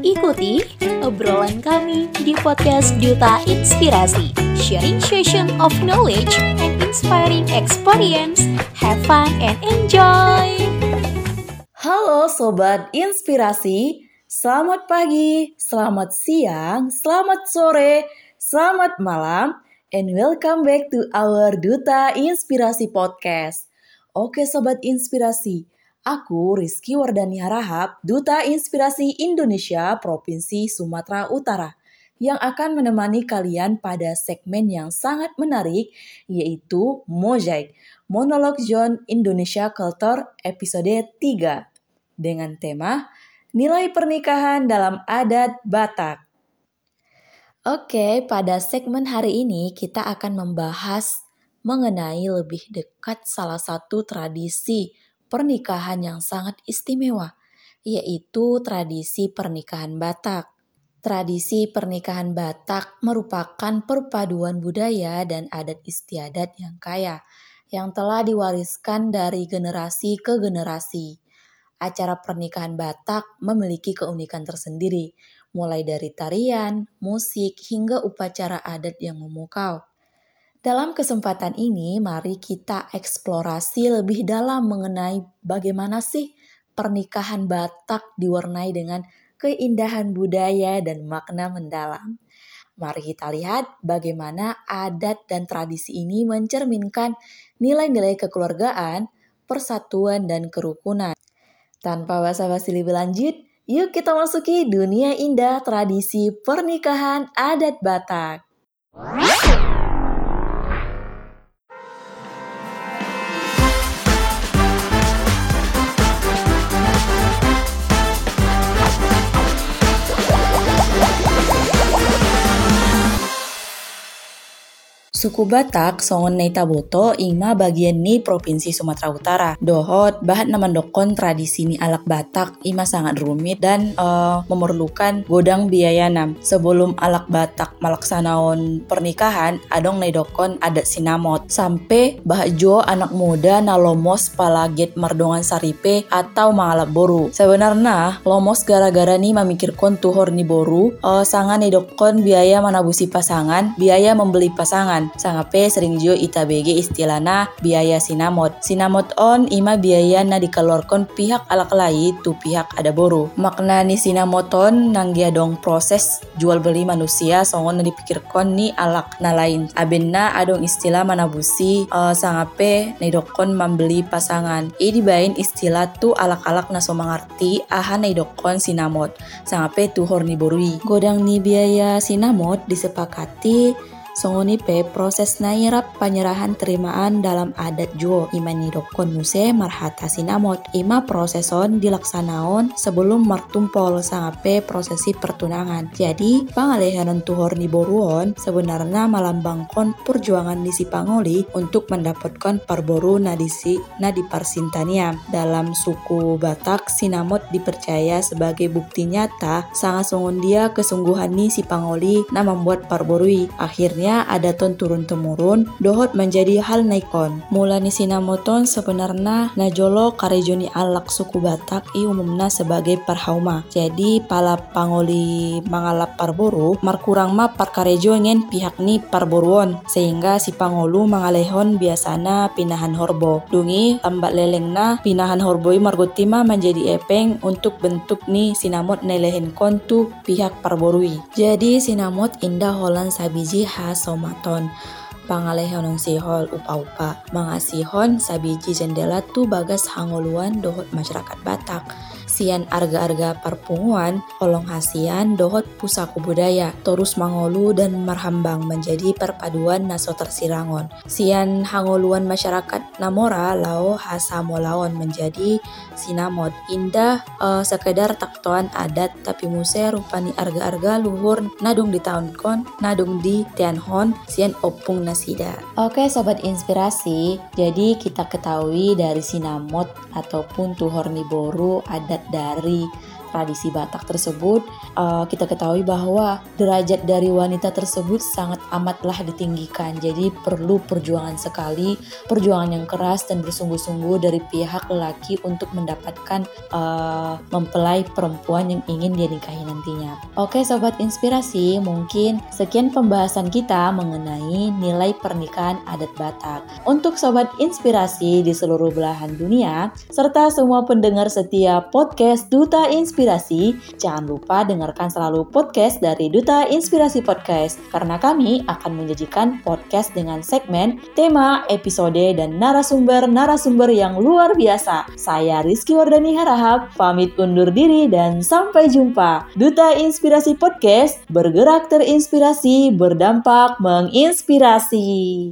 Ikuti obrolan kami di podcast Duta Inspirasi, sharing session of knowledge and inspiring experience. Have fun and enjoy! Halo Sobat Inspirasi, selamat pagi, selamat siang, selamat sore, selamat malam, and welcome back to our Duta Inspirasi Podcast. Oke Sobat Inspirasi, Aku Rizky Wardani Harahap, Duta Inspirasi Indonesia Provinsi Sumatera Utara yang akan menemani kalian pada segmen yang sangat menarik yaitu Mozaik, Monolog John Indonesia Culture episode 3 dengan tema Nilai Pernikahan dalam Adat Batak. Oke, pada segmen hari ini kita akan membahas mengenai lebih dekat salah satu tradisi pernikahan yang sangat istimewa, yaitu tradisi pernikahan Batak. Tradisi pernikahan Batak merupakan perpaduan budaya dan adat istiadat yang kaya, yang telah diwariskan dari generasi ke generasi. Acara pernikahan Batak memiliki keunikan tersendiri, mulai dari tarian, musik, hingga upacara adat yang memukau. Dalam kesempatan ini, mari kita eksplorasi lebih dalam mengenai bagaimana sih pernikahan Batak diwarnai dengan keindahan budaya dan makna mendalam. Mari kita lihat bagaimana adat dan tradisi ini mencerminkan nilai-nilai kekeluargaan, persatuan, dan kerukunan. Tanpa basa-basi lebih lanjut, yuk kita masuki dunia indah tradisi pernikahan adat Batak. Suku Batak songon nei taboto ingma bagian ni Provinsi Sumatera Utara. Dohot bahat namandokon tradisi ni alak Batak ima sangat rumit dan uh, memerlukan godang biaya nam. Sebelum alak Batak malaksanaon pernikahan, adong nei dokon adat sinamot. Sampai jo anak muda na lomos palaget mardongan saripe atau mangalap boru. Sebenarnya lomos gara-gara ni memikirkan tuhor ni boru, uh, sangat nei dokon biaya manabusi pasangan, biaya membeli pasangan sangape sering jo itabege istilahna biaya sinamot. Sinamot on ima biaya na dikeluarkan pihak alak lain tu pihak ada boru. Makna ni sinamoton nanggia dong proses jual beli manusia songon na dipikirkan ni alak na lain. Abenna adong istilah manabusi uh, sangape nedokon membeli pasangan. I dibain istilah tu alak-alak na so mengerti aha nedokon sinamot. Sangape tu horni borui. Godang ni biaya sinamot disepakati pe proses nairap penyerahan terimaan dalam adat jo imani dokon muse marhata sinamot ima proseson dilaksanaon sebelum martumpol sangape prosesi pertunangan. Jadi pangalehanon tuhor ni boruon sebenarnya malambangkon perjuangan di si pangoli untuk mendapatkan parboru nadisi nadi parsintania. Dalam suku Batak, sinamot dipercaya sebagai bukti nyata sangat songon dia kesungguhan ni si pangoli na membuat parborui. Akhirnya ada ton turun-temurun, dohot menjadi hal naikon. Mula ni sinamoton sebenarnya najolo karejoni alak suku Batak i umumna sebagai perhauma. Jadi pala pangoli mangalap parboru, markurang ma parkarejo ngen pihak ni parboruon, sehingga si pangolu mangalehon biasana pinahan horbo. Dungi tambak leleng na pinahan horboi margotima menjadi epeng untuk bentuk ni sinamot nelehen kontu pihak parborui. Jadi sinamot indah holan sabiji khas somaton. Pangalehon sihol upa-upa. Mangasihon sabiji jendela tu bagas hangoluan dohot masyarakat Batak sian arga-arga perpunguan, olong hasian, dohot pusaku budaya, torus mangolu dan marhambang menjadi perpaduan naso tersirangon. Sian hangoluan masyarakat Namora lao hasa molaon menjadi sinamod. Indah uh, sekedar taktoan adat tapi muse rupani arga-arga luhur nadung di tahun kon, nadung di tianhon, sian opung nasida. Oke sobat inspirasi, jadi kita ketahui dari sinamot ataupun tuhor niboru adat dari tradisi Batak tersebut, uh, kita ketahui bahwa derajat dari wanita tersebut sangat amatlah ditinggikan. Jadi perlu perjuangan sekali, perjuangan yang keras dan bersungguh-sungguh dari pihak lelaki untuk mendapatkan uh, mempelai perempuan yang ingin dia nikahi nantinya. Oke sobat inspirasi, mungkin sekian pembahasan kita mengenai nilai pernikahan adat Batak. Untuk sobat inspirasi di seluruh belahan dunia, serta semua pendengar setia podcast Duta Inspirasi, jangan lupa dengarkan selalu podcast dari Duta Inspirasi Podcast karena kami akan menyajikan podcast dengan segmen, tema, episode, dan narasumber-narasumber yang luar biasa. Saya Rizky Wardani Harahap, pamit undur diri dan sampai jumpa. Duta Inspirasi Podcast bergerak terinspirasi, berdampak menginspirasi.